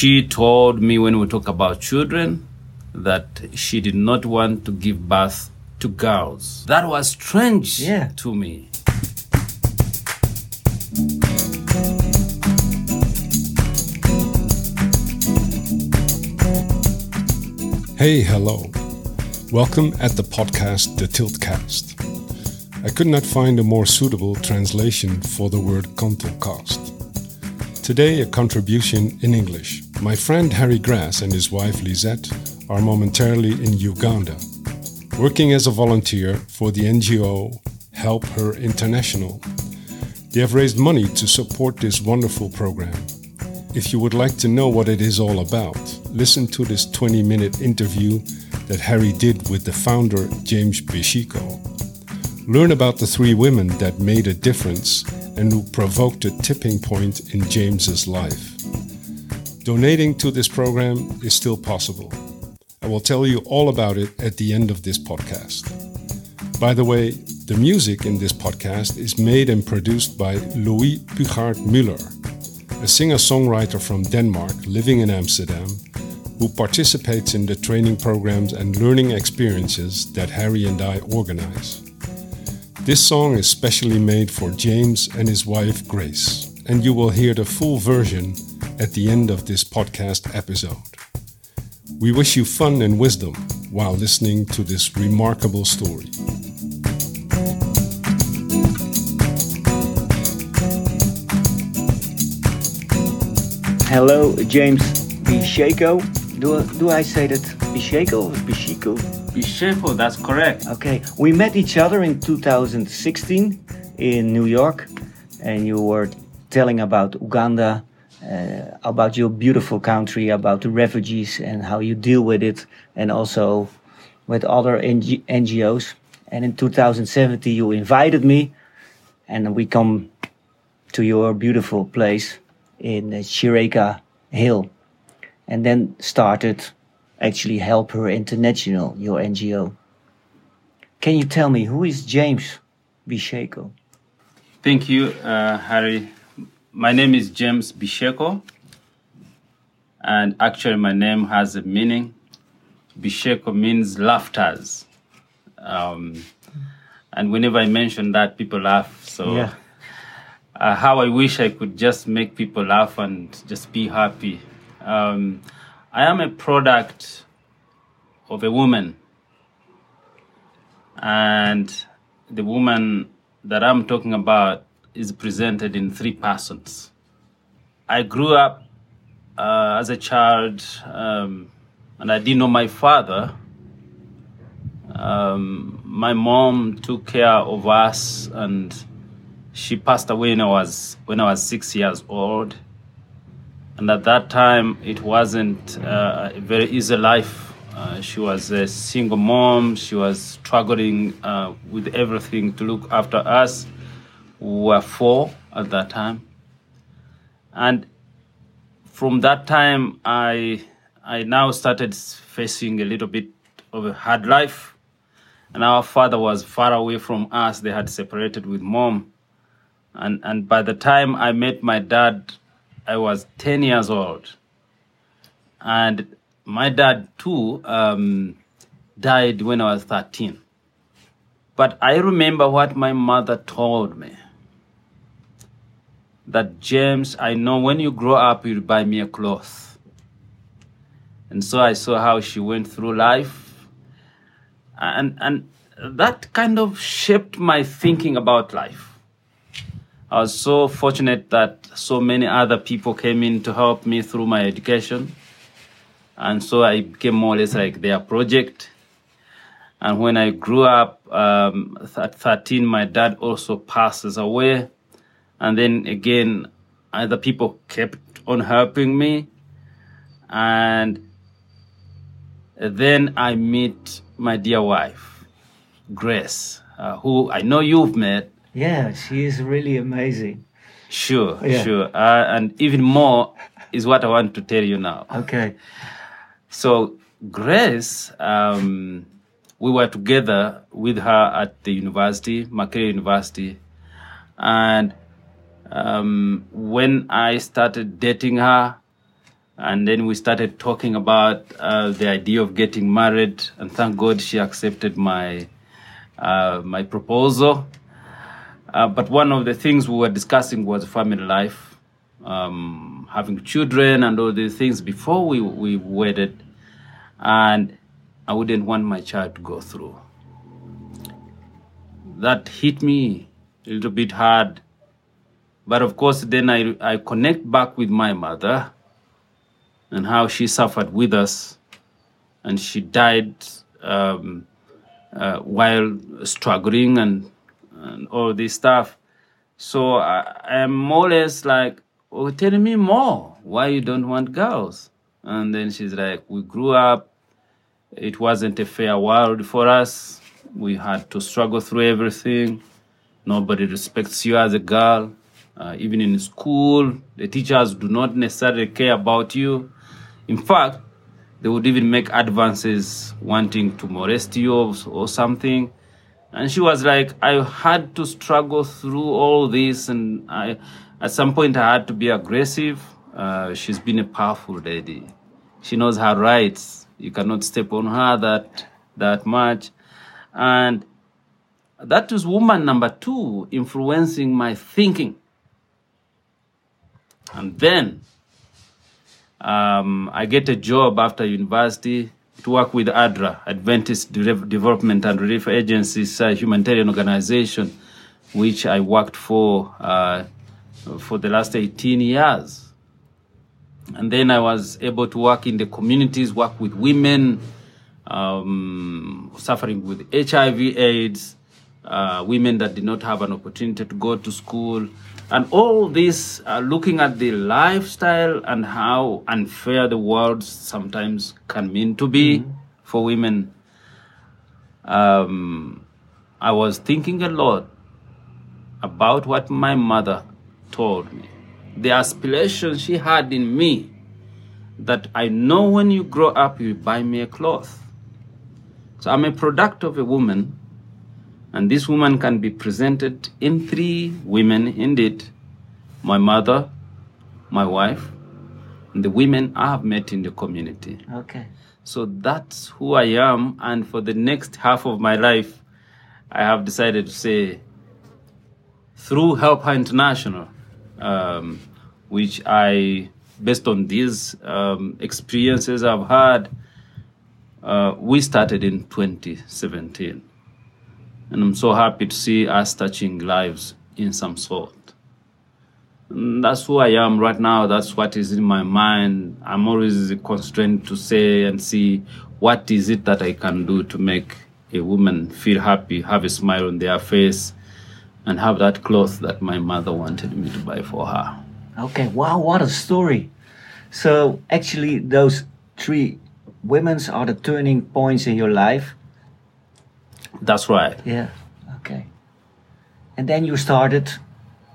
she told me when we talk about children that she did not want to give birth to girls. That was strange Yeah. to me. Hey, hello. Welcome at the podcast The Tiltcast. I could not find a more suitable translation for the word Kantelcast. Today, a contribution in English. My friend Harry Grass and his wife Lisette are momentarily in Uganda, working as a volunteer for the NGO Help Her International. They have raised money to support this wonderful program. If you would like to know what it is all about, listen to this 20 minute interview that Harry did with the founder, James Bishiko. Learn about the three women that made a difference and who provoked a tipping point in James's life. Donating to this program is still possible. I will tell you all about it at the end of this podcast. By the way, the music in this podcast is made and produced by Louis Pugard Müller, a singer songwriter from Denmark living in Amsterdam who participates in the training programs and learning experiences that Harry and I organize. This song is specially made for James and his wife Grace, and you will hear the full version at the end of this podcast episode. We wish you fun and wisdom while listening to this remarkable story. Hello, James Bisheko. Do, do I say that Bisheko or Bishiko? Bisheko, that's correct. Okay, we met each other in 2016 in New York, and you were telling about Uganda, uh, about your beautiful country, about the refugees and how you deal with it, and also with other NG- NGOs. And in 2017, you invited me, and we come to your beautiful place in uh, Shireka Hill, and then started actually Help Her International, your NGO. Can you tell me who is James Bisheko? Thank you, uh, Harry. My name is James Bisheko, and actually, my name has a meaning. Bisheko means laughters. Um, and whenever I mention that, people laugh. So, Yeah. uh, how I wish I could just make people laugh and just be happy. Um, I am a product of a woman, and the woman that I'm talking about is presented in three persons. I grew up uh, as a child, um, and I didn't know my father. Um, my mom took care of us, and she passed away when I was when I was six years old. And at that time, it wasn't uh, a very easy life. Uh, she was a single mom. She was struggling uh, with everything to look after us. We were four at that time, and from that time, I I now started facing a little bit of a hard life. And our father was far away from us. They had separated with mom. And, and by the time I met my dad, I was 10 years old. And my dad, too, um, died when I was 13. But I remember what my mother told me that James, I know when you grow up, you'll buy me a cloth. And so I saw how she went through life. And, and that kind of shaped my thinking about life. I was so fortunate that so many other people came in to help me through my education. And so I became more or less like their project. And when I grew up um, at 13, my dad also passes away. And then again, other people kept on helping me. And then I meet my dear wife, Grace, uh, who I know you've met. Yeah, she is really amazing. Sure, Yeah. sure. Uh, and even more is what I want to tell you now. Okay. So, Grace, um, we were together with her at the university, Makerere University. And um, when I started dating her, and then we started talking about uh, the idea of getting married. And thank God she accepted my uh, my proposal. Uh, but one of the things we were discussing was family life, um, having children, and all these things before we we wedded, and I wouldn't want my child to go through. That hit me a little bit hard. But of course, then I, I connect back with my mother and how she suffered with us. And she died um, uh, while struggling and, and all this stuff. So I, I'm more or less like, oh, tell me more why you don't want girls. And then she's like, we grew up. It wasn't a fair world for us. We had to struggle through everything. Nobody respects you as a girl. Uh, even in school, the teachers do not necessarily care about you. In fact, they would even make advances wanting to molest you or, something. And she was like, I had to struggle through all this, and I, at some point, I had to be aggressive. Uh, she's been a powerful lady. She knows her rights. You cannot step on her that that much, and that is woman number two influencing my thinking. And then um, I get a job after university to work with ADRA, Adventist De- Development and Relief Agency, a humanitarian organization, which I worked for uh, for the last 18 years. And then I was able to work in the communities, work with women um, suffering with HIV, AIDS, uh, women that did not have an opportunity to go to school, and all this uh, looking at the lifestyle and how unfair the world sometimes can mean to be for women. Um, I was thinking a lot about what my mother told me, the aspiration she had in me that I know when you grow up, you buy me a cloth. So I'm a product of a woman and this woman can be presented in three women indeed my mother, my wife, and the women I have met in the community. Okay. So that's who I am. And for the next half of my life, I have decided to say, through Help Her International, um, which I, based on these um, experiences I've had, uh, we started in 2017. And I'm so happy to see us touching lives in some sort. And that's who I am right now. That's what is in my mind. I'm always constrained to say and see what is it that I can do to make a woman feel happy, have a smile on their face, and have that cloth that my mother wanted me to buy for her. Okay. Wow, what a story. So actually, those three women's are the turning points in your life. That's right. Yeah. Okay. And then you started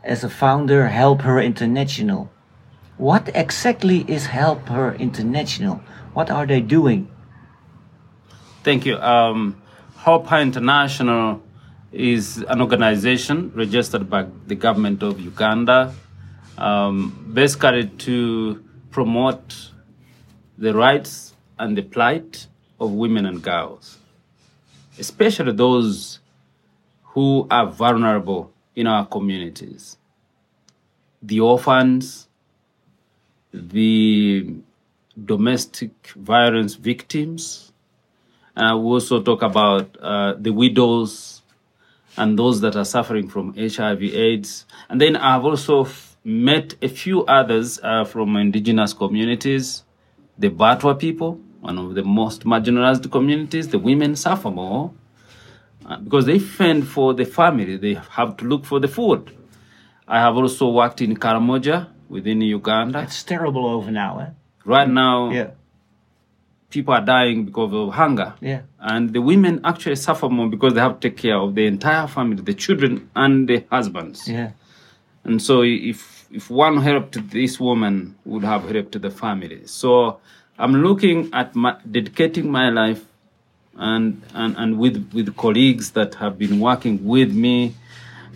as a founder Help Her International. What exactly is Help Her International? What are they doing? Thank you. Um, Help Her International is an organization registered by the government of Uganda, um, basically to promote the rights and the plight of women and girls, especially those who are vulnerable in our communities. The orphans, the domestic violence victims, and I will also talk about uh, the widows and those that are suffering from HIV AIDS. And then I've also f- met a few others uh, from indigenous communities, the Batwa people, one of the most marginalized communities. The women suffer more uh, because they fend for the family, they have to look for the food. I have also worked in Karamoja within Uganda. It's terrible over now, eh? Right now, Yeah. people are dying because of hunger. Yeah. And the women actually suffer more because they have to take care of the entire family, the children and the husbands. Yeah. And so if if one helped this woman would have helped the family. So I'm looking at my, dedicating my life and, and, and with, with colleagues that have been working with me.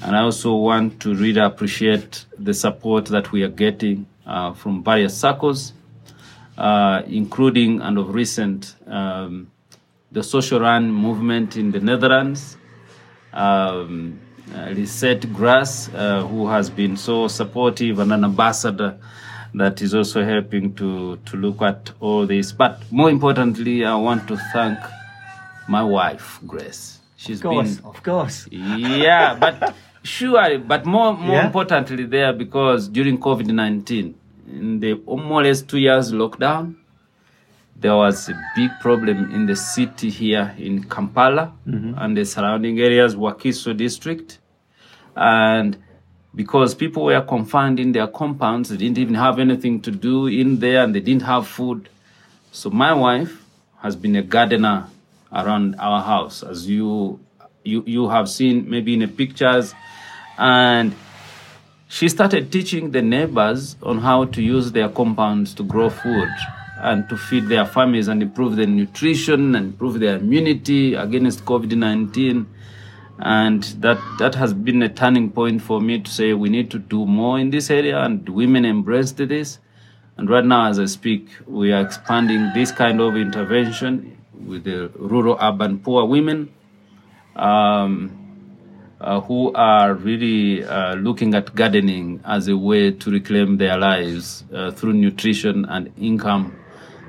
And I also want to really appreciate the support that we are getting uh, from various circles. uh, including and of recent um, the social run movement in the Netherlands. Um, uh, Lisette Grass, uh, who has been so supportive and an ambassador that is also helping to, to look at all this. But more importantly, I want to thank my wife, Grace. She's Of course, been of course. yeah, but sure, but more more Yeah. importantly there because during COVID nineteen, in the more or less two years lockdown, there was a big problem in the city here in Kampala mm-hmm. and the surrounding areas, Wakiso district, and because people were confined in their compounds, they didn't even have anything to do in there, and they didn't have food. So my wife has been a gardener around our house, as you you you have seen maybe in the pictures, and she started teaching the neighbors on how to use their compounds to grow food and to feed their families and improve their nutrition and improve their immunity against COVID nineteen. And that that has been a turning point for me to say we need to do more in this area, and women embraced this. And right now, as I speak, we are expanding this kind of intervention with the rural, urban, poor women um, uh, who are really uh, looking at gardening as a way to reclaim their lives uh, through nutrition and income.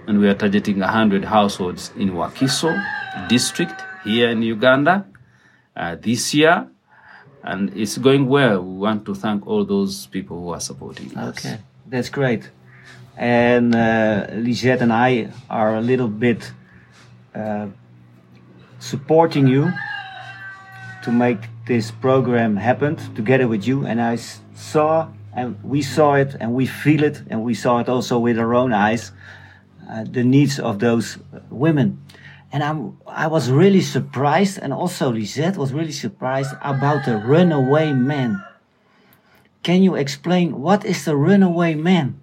And we are targeting 100 households in Wakiso district here in Uganda uh, this year. And it's going well. We want to thank all those people who are supporting us. Okay, that's great. And uh, Lisette and I are a little bit uh, supporting you to make this program happen together with you. And I saw, and we saw it, and we feel it, and we saw it also with our own eyes, uh, the needs of those women. And I'm, I was really surprised, and also Lisette was really surprised about the runaway man. Can you explain what is the runaway man?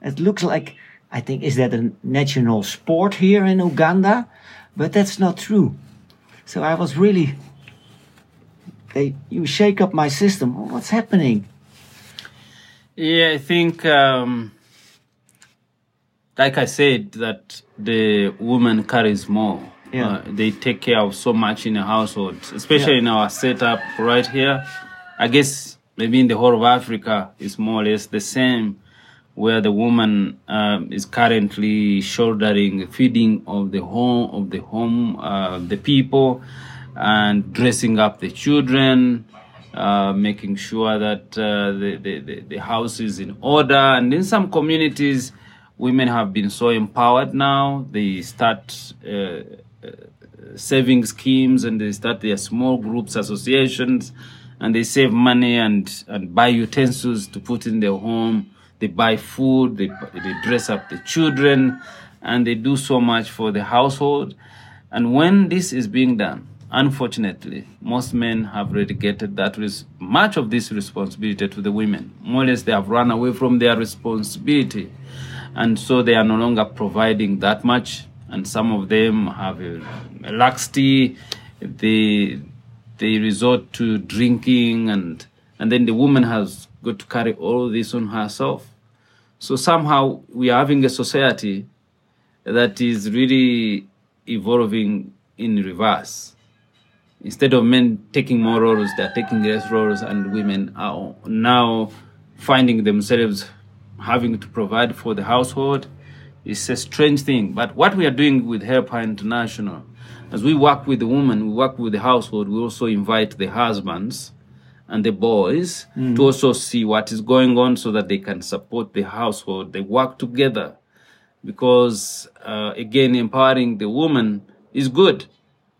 It looks like, I think, is that a national sport here in Uganda? But that's not true. So I was really, they, you shake up my system. What's happening? Yeah, I think, um, like I said, that the woman carries more. Yeah. Uh, they take care of so much in a household, especially Yeah. in our setup right here. I guess maybe in the whole of Africa, it's more or less the same, where the woman um, is currently shouldering the feeding of the home, of the home, uh, the people, and dressing up the children, uh, making sure that uh, the, the, the, the house is in order. And in some communities, women have been so empowered now. They start uh, uh, saving schemes and they start their small groups, associations, and they save money and, and buy utensils to put in their home. They buy food, they, they dress up the children, and they do so much for the household. And when this is being done, unfortunately, most men have relegated that res- much of this responsibility to the women. More or less, they have run away from their responsibility, and so they are no longer providing that much. And some of them have a, a laxity. They they resort to drinking, and and then the woman has got to carry all this on herself. So somehow we are having a society that is really evolving in reverse. Instead of men taking more roles, they're taking less roles, and women are now finding themselves having to provide for the household. It's a strange thing. But what we are doing with Help Her International, as we work with the woman, we work with the household, we also invite the husbands and the boys to also see what is going on so that they can support the household. They work together because, uh, again, empowering the woman is good,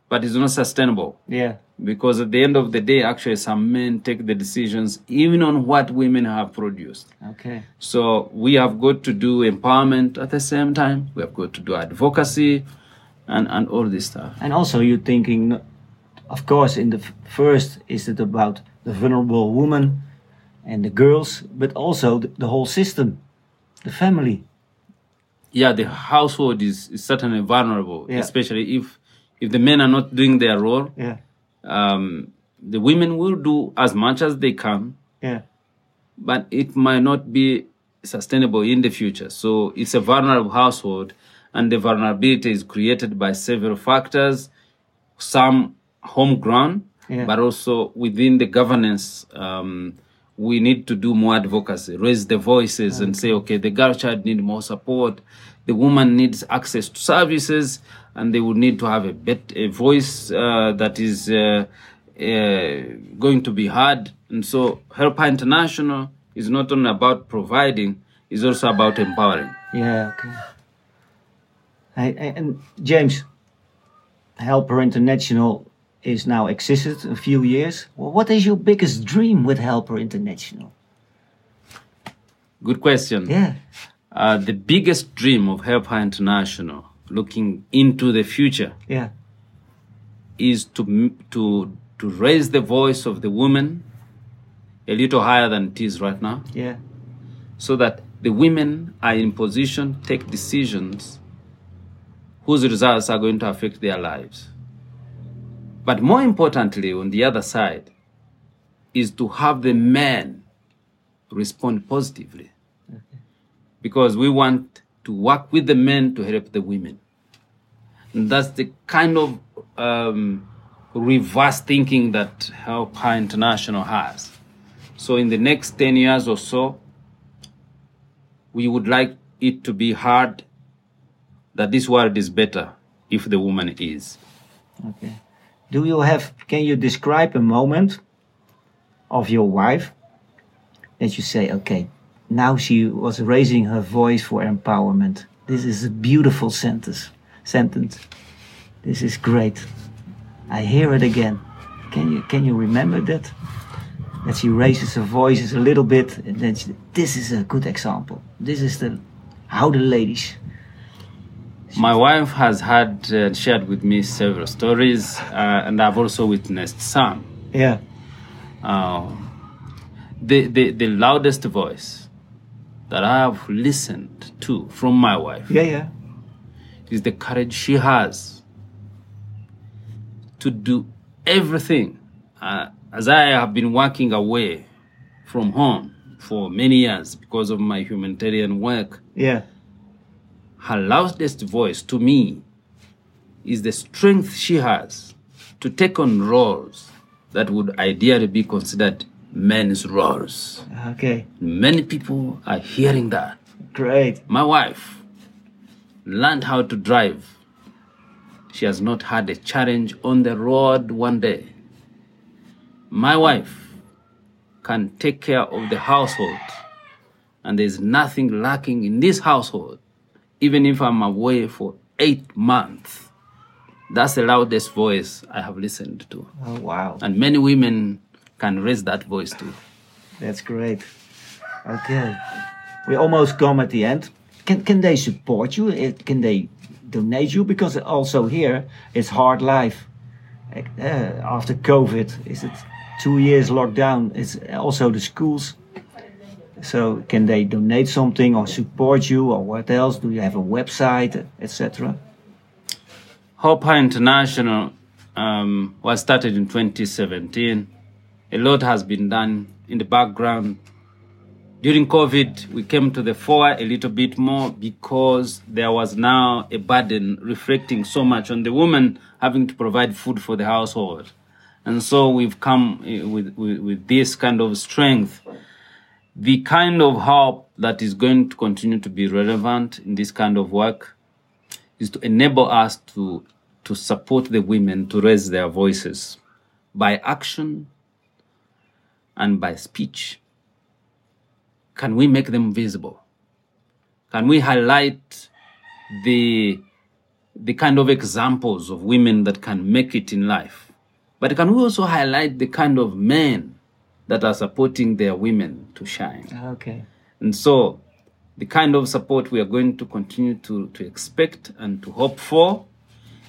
but it's not sustainable. Yeah. Because at the end of the day, actually, some men take the decisions even on what women have produced. Okay. So we have got to do empowerment at the same time. We have got to do advocacy and, and all this stuff. And also, you're thinking, of course, in the first, is it about the vulnerable woman and the girls, but also the, the whole system, the family. Yeah, the household is, is certainly vulnerable, Yeah. especially if if the men are not doing their role. Yeah. Um, the women will do as much as they can, Yeah. but it might not be sustainable in the future. So it's a vulnerable household, and the vulnerability is created by several factors, some homegrown, Yeah. but also within the governance. Um, we need to do more advocacy, raise the voices, and say, okay, the girl child need more support. The woman needs access to services, and they would need to have a bet- a voice uh, that is uh, uh, going to be heard. And so, Help Her International is not only about providing; it's also about empowering. Yeah, okay. Hey, hey, and James, Help Her International is now existed a few years. Well, what is your biggest dream with Help Her International? Good question. Yeah, Uh, the biggest dream of Help Her International, looking into the future, yeah, is to to to raise the voice of the woman a little higher than it is right now, yeah, so that the women are in position to take decisions whose results are going to affect their lives. But more importantly, on the other side, is to have the men respond positively. Because we want to work with the men to help the women. And that's the kind of um, reverse thinking that Help Her International has. So, in the next 10 years or so, we would like it to be hard that this world is better if the woman is. okay. Do you have, can you describe a moment of your wife that you say, okay, now she was raising her voice for empowerment. This is a beautiful sentence. Sentence. This is great. I hear it again. Can you can you remember that? That she raises her voices a little bit, and then she, this is a good example. This is the how the ladies. My wife has had uh, shared with me several stories, uh, and I've also witnessed some. Yeah, Uh, the, the, the loudest voice that I have listened to from my wife yeah, yeah, is the courage she has to do everything. Uh, as I have been working away from home for many years because of my humanitarian work, yeah. her loudest voice to me is the strength she has to take on roles that would ideally be considered men's roles. Okay, Many people are hearing that. great. My wife learned how to drive. She has not had a challenge on the road one day. My wife can take care of the household, and there's nothing lacking in this household, even if I'm away for eight months. That's the loudest voice I have listened to. Oh wow, And many women can raise that voice too. that's great. Okay, we almost come at the end. Can can they support you? Eh, Can they donate you? Because also here it's hard life. Uh, after COVID, is it two years lockdown? It's also the schools. So can they donate something or support you or what else? Do you have a website, etc.? Hope International um, was started in 2017. A lot has been done in the background. During COVID, we came to the fore a little bit more because there was now a burden reflecting so much on the woman having to provide food for the household. And so we've come eh, with, with, with this kind of strength. The kind of help that is going to continue to be relevant in this kind of work is to enable us to, to support the women to raise their voices by action and by speech. Can we make them visible? Can we highlight the, the kind of examples of women that can make it in life? But can we also highlight the kind of men that are supporting their women to shine? Okay. And so, the kind of support we are going to continue to, to expect and to hope for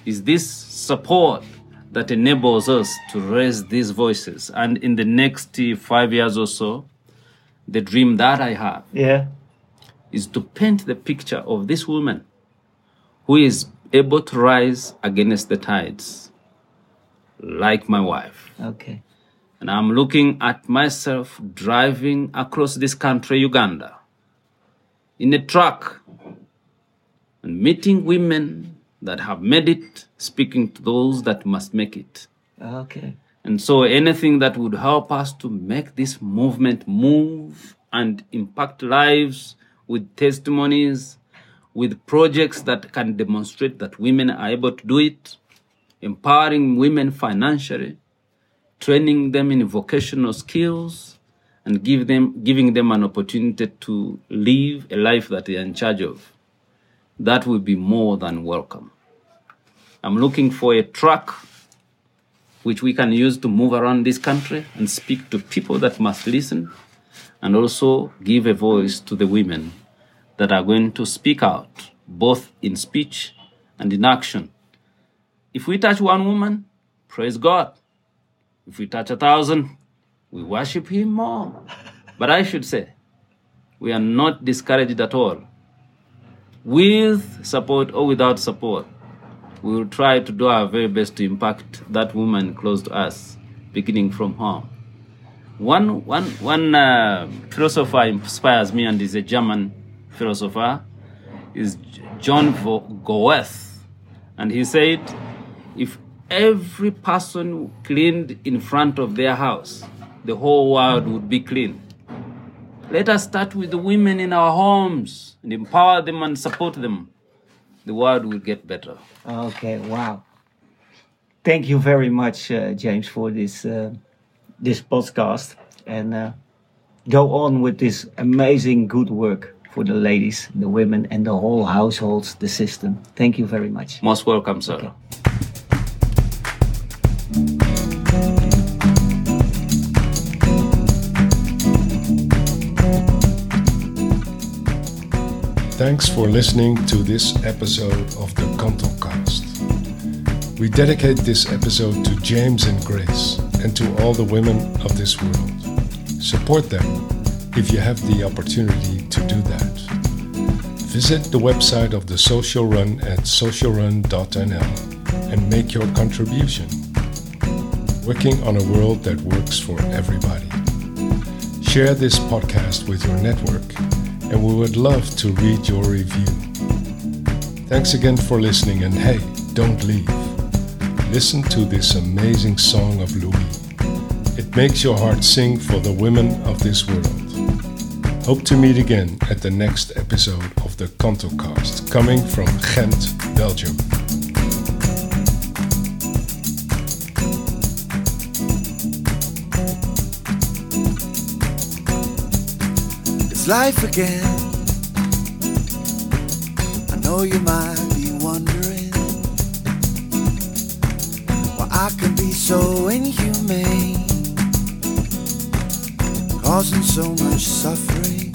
is this support that enables us to raise these voices. And in the next five years or so, the dream that I have Yeah. is to paint the picture of this woman who is able to rise against the tides, like my wife. Okay. And I'm looking at myself driving across this country, Uganda, in a truck and meeting women that have made it, speaking to those that must make it. Okay. And so anything that would help us to make this movement move and impact lives with testimonies, with projects that can demonstrate that women are able to do it, empowering women financially, training them in vocational skills, and give them, giving them an opportunity to live a life that they are in charge of. That will be more than welcome. I'm looking for a truck which we can use to move around this country and speak to people that must listen and also give a voice to the women that are going to speak out, both in speech and in action. If we touch one woman, praise God. If we touch a thousand, we worship Him more. But I should say, we are not discouraged at all. With support or without support, we will try to do our very best to impact that woman close to us, beginning from home. One, one, one uh, philosopher inspires me, and is a German philosopher, is John Goethe. And he said, if every person cleaned in front of their house, the whole world would be clean. Let us start with the women in our homes and empower them and support them. The world will get better. Okay, wow. Thank you very much, uh, James, for this uh, this podcast, and uh, go on with this amazing good work for the ladies, the women, and the whole households, the system. Thank you very much. Most welcome, sir. Okay. Thanks for listening to this episode of the Kantelcast. We dedicate this episode to James and Grace and to all the women of this world. Support them if you have the opportunity to do that. Visit the website of the Social Run at socialrun.nl and make your contribution. Working on a world that works for everybody. Share this podcast with your network and we would love to read your review. Thanks again for listening, and hey, don't leave. Listen to this amazing song of Louis. It makes your heart sing for the women of this world. Hope to meet again at the next episode of the Kantelcast, coming from Ghent, Belgium. Life again. I know you might be wondering why I can be so inhumane, causing so much suffering.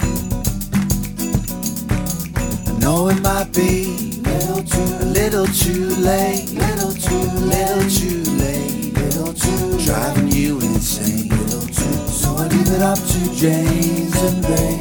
I know it might be little too, a little too late, little too, little too late, little too, driving you insane, little too. So I leave it up to James and Ray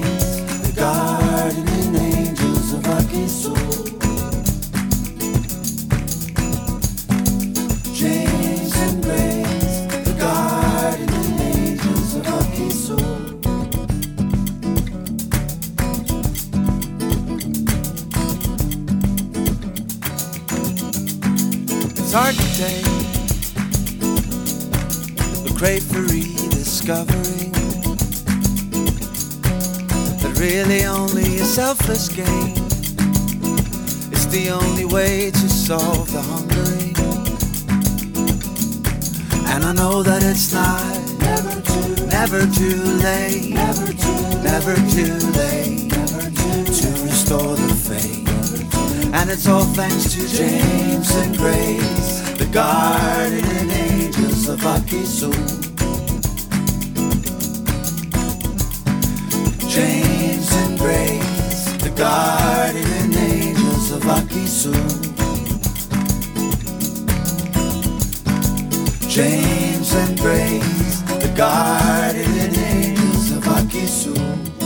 solve the hungering. And I know that it's not never too, never too late, never too, never too late, never too, to restore the faith. And it's all thanks to James and Grace, the guardian angels of Wakiso. James and grace, the guardian angels of Wakiso. James and Grace, the guardian angels of Wakiso.